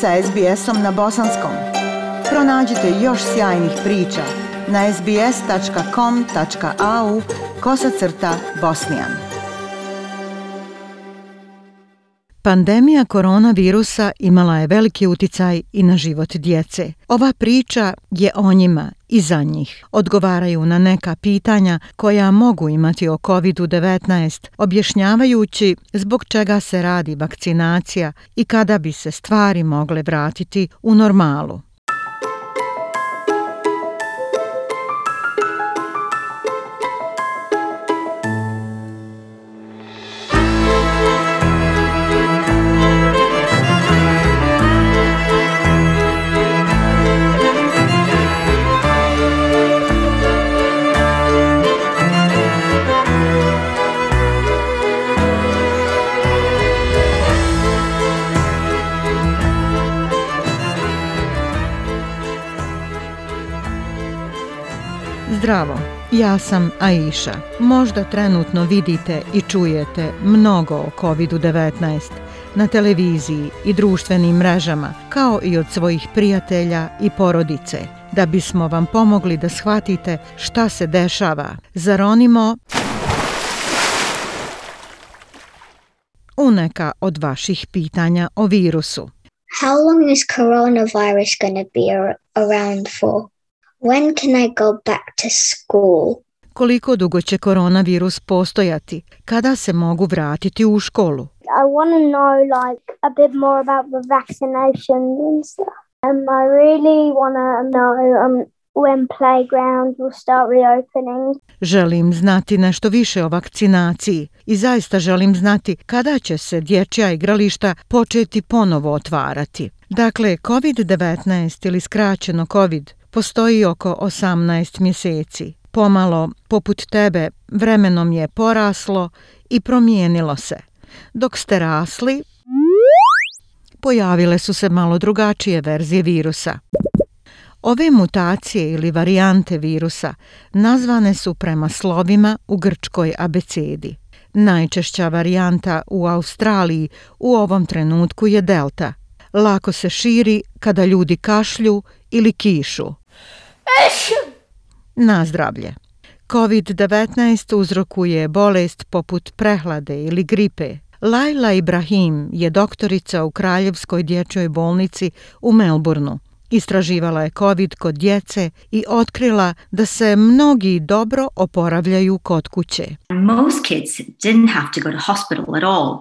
sa SBS-om na bosanskom. Pronađite još sjajnih priča na sbs.com.au kosacrta bosnijan. Pandemija koronavirusa imala je veliki uticaj i na život djece. Ova priča je o njima i za njih. Odgovaraju na neka pitanja koja mogu imati o COVID-19, objašnjavajući zbog čega se radi vakcinacija i kada bi se stvari mogle vratiti u normalu. Zdravo, ja sam Aisha. Možda trenutno vidite i čujete mnogo o COVID-19 na televiziji i društvenim mrežama, kao i od svojih prijatelja i porodice. Da bismo vam pomogli da shvatite šta se dešava, zaronimo u neka od vaših pitanja o virusu. How long is coronavirus be around for? When can I go back to school? Koliko dugo će koronavirus postojati? Kada se mogu vratiti u školu? I want to know like a bit more about the vaccination and stuff. Um, I really want to know um, when playgrounds will start reopening. Želim znati nešto više o vakcinaciji i zaista želim znati kada će se dječja igrališta početi ponovo otvarati. Dakle, COVID-19 ili skraćeno COVID postoji oko 18 mjeseci. Pomalo, poput tebe, vremenom je poraslo i promijenilo se. Dok ste rasli, pojavile su se malo drugačije verzije virusa. Ove mutacije ili varijante virusa nazvane su prema slovima u grčkoj abecedi. Najčešća varijanta u Australiji u ovom trenutku je delta. Lako se širi kada ljudi kašlju ili kišu. Na zdravlje. COVID-19 uzrokuje bolest poput prehlade ili gripe. Laila Ibrahim je doktorica u Kraljevskoj dječjoj bolnici u Melbourneu. Istraživala je COVID kod djece i otkrila da se mnogi dobro oporavljaju kod kuće. Most kids didn't have to go to hospital at all.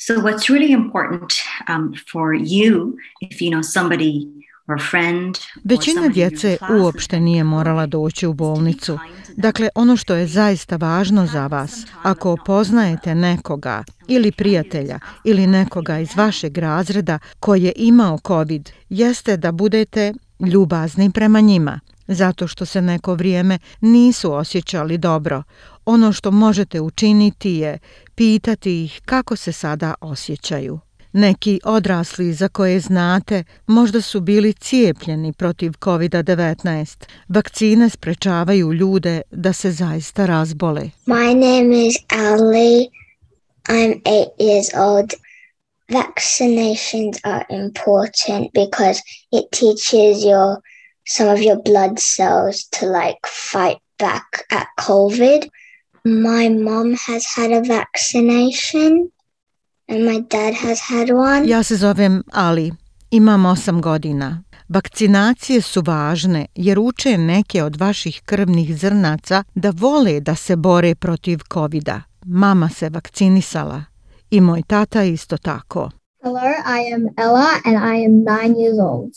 So what's really important um, for you if you know somebody Većina djece uopšte nije morala doći u bolnicu. Dakle, ono što je zaista važno za vas, ako poznajete nekoga ili prijatelja ili nekoga iz vašeg razreda koji je imao COVID, jeste da budete ljubazni prema njima, zato što se neko vrijeme nisu osjećali dobro. Ono što možete učiniti je pitati ih kako se sada osjećaju. Neki odrasli za koje znate možda su bili cijepljeni protiv COVID-19. Vakcine sprečavaju ljude da se zaista razbole. My name is Ali. I'm 8 years old. Vaccinations are important because it teaches your some of your blood cells to like fight back at COVID. My mom has had a vaccination and my dad has had one. Ja se zovem Ali. Imam 8 godina. Vakcinacije su važne jer uče neke od vaših krvnih zrnaca da vole da se bore protiv kovida. Mama se vakcinisala i moj tata isto tako. Hello, I am Ella and I am 9 years old.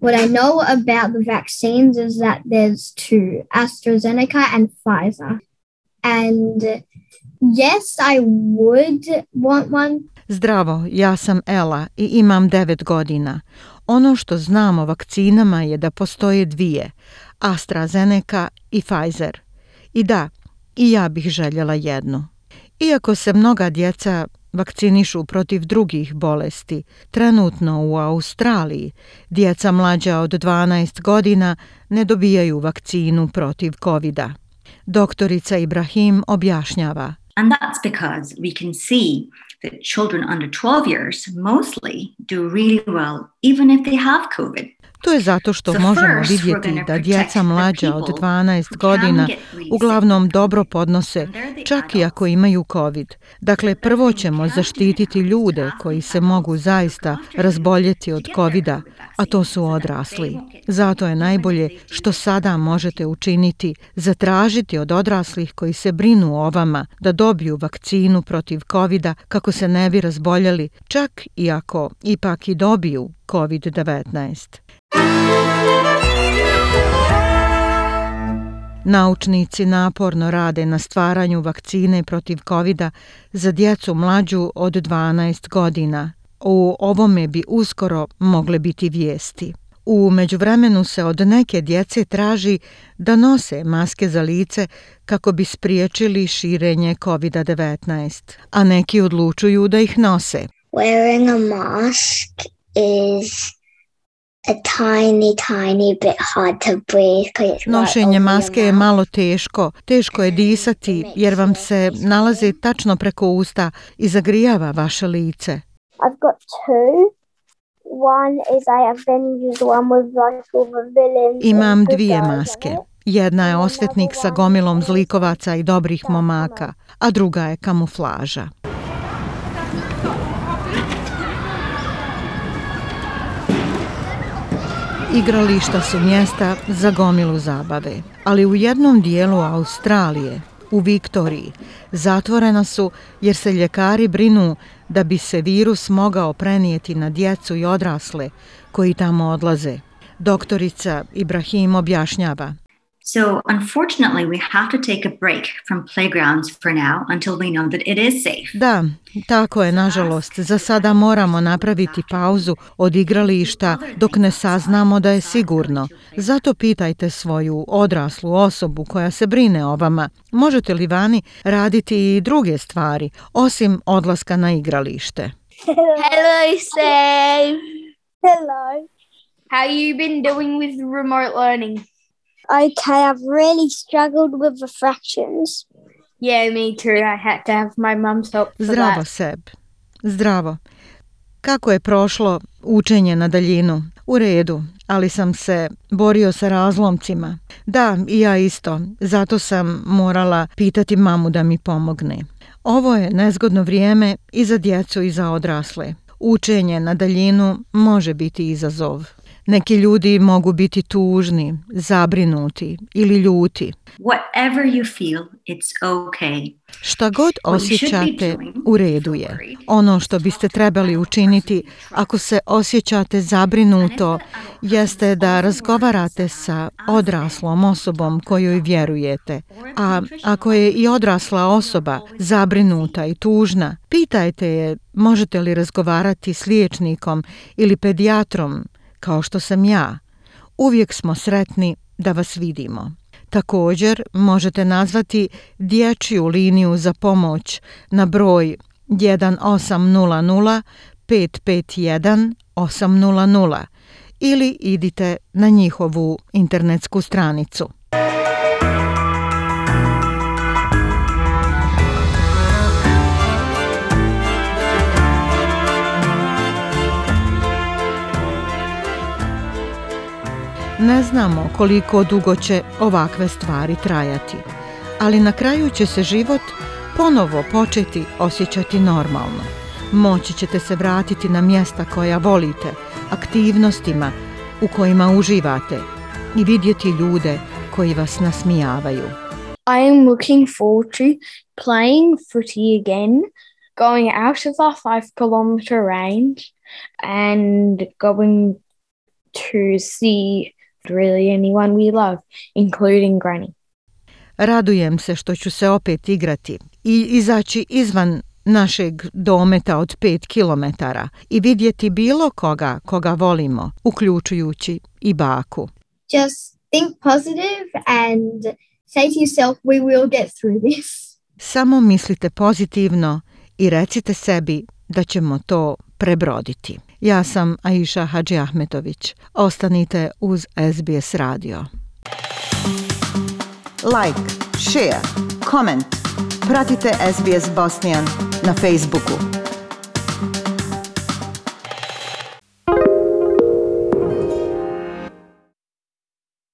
What I know about the vaccines is that there's two, AstraZeneca and Pfizer and yes, I would want one. Zdravo, ja sam Ela i imam 9 godina. Ono što znam o vakcinama je da postoje dvije, AstraZeneca i Pfizer. I da, i ja bih željela jednu. Iako se mnoga djeca vakcinišu protiv drugih bolesti, trenutno u Australiji djeca mlađa od 12 godina ne dobijaju vakcinu protiv Covida. Doktorica Ibrahim objašnjava. And that's because we can see that children under 12 years mostly do really well even if they have COVID. To je zato što možemo vidjeti da djeca mlađa od 12 godina uglavnom dobro podnose, čak i ako imaju COVID. Dakle, prvo ćemo zaštititi ljude koji se mogu zaista razboljeti od covid a to su odrasli. Zato je najbolje što sada možete učiniti, zatražiti od odraslih koji se brinu o vama da dobiju vakcinu protiv covid kako se ne bi razboljeli, čak i ako ipak i dobiju COVID-19. Naučnici naporno rade na stvaranju vakcine protiv covid za djecu mlađu od 12 godina. U ovome bi uskoro mogle biti vijesti. U međuvremenu se od neke djece traži da nose maske za lice kako bi spriječili širenje COVID-19, a neki odlučuju da ih nose. Wearing a is a tiny, tiny bit hard to breathe Nošenje maske je malo teško. Teško je disati jer vam se nalazi tačno preko usta i zagrijava vaše lice. I've Imam dvije maske. Jedna je osvetnik sa gomilom zlikovaca i dobrih momaka, a druga je kamuflaža. Igrališta su mjesta za gomilu zabave, ali u jednom dijelu Australije, u Viktoriji, zatvorena su jer se ljekari brinu da bi se virus mogao prenijeti na djecu i odrasle koji tamo odlaze. Doktorica Ibrahim objašnjava. So, unfortunately, we have to take a break from playgrounds for now until we know that it is safe. Da, tako je, nažalost. Za sada moramo napraviti pauzu od igrališta dok ne saznamo da je sigurno. Zato pitajte svoju odraslu osobu koja se brine o vama. Možete li vani raditi i druge stvari, osim odlaska na igralište? Hello, Sam. Hello. How you been doing with remote learning? Okay, I've really struggled with fractions. Yeah, me I had to have my help Zdravo, Seb. Zdravo. Kako je prošlo učenje na daljinu? U redu, ali sam se borio sa razlomcima. Da, i ja isto. Zato sam morala pitati mamu da mi pomogne. Ovo je nezgodno vrijeme i za djecu i za odrasle. Učenje na daljinu može biti izazov. Neki ljudi mogu biti tužni, zabrinuti ili ljuti. Whatever you feel, it's okay. Šta god osjećate, u redu je. Ono što biste trebali učiniti ako se osjećate zabrinuto jeste da razgovarate sa odraslom osobom kojoj vjerujete. A ako je i odrasla osoba zabrinuta i tužna, pitajte je možete li razgovarati s liječnikom ili pedijatrom kao što sam ja. Uvijek smo sretni da vas vidimo. Također možete nazvati dječju liniju za pomoć na broj 1800 551 800 ili idite na njihovu internetsku stranicu. Ne znamo koliko dugo će ovakve stvari trajati, ali na kraju će se život ponovo početi osjećati normalno. Moći ćete se vratiti na mjesta koja volite, aktivnostima u kojima uživate i vidjeti ljude koji vas nasmijavaju. I am looking forward to playing footy again, going out of our 5 kilometer range and going to see really anyone we love, including Granny. Radujem se što ću se opet igrati i izaći izvan našeg dometa od 5 kilometara i vidjeti bilo koga koga volimo, uključujući i baku. Just think positive and say to yourself we will get through this. Samo mislite pozitivno i recite sebi da ćemo to prebroditi. Ja sam Aisha Hadži Ahmetović. Ostanite uz SBS radio. Like, share, comment. Pratite SBS Bosnian na Facebooku.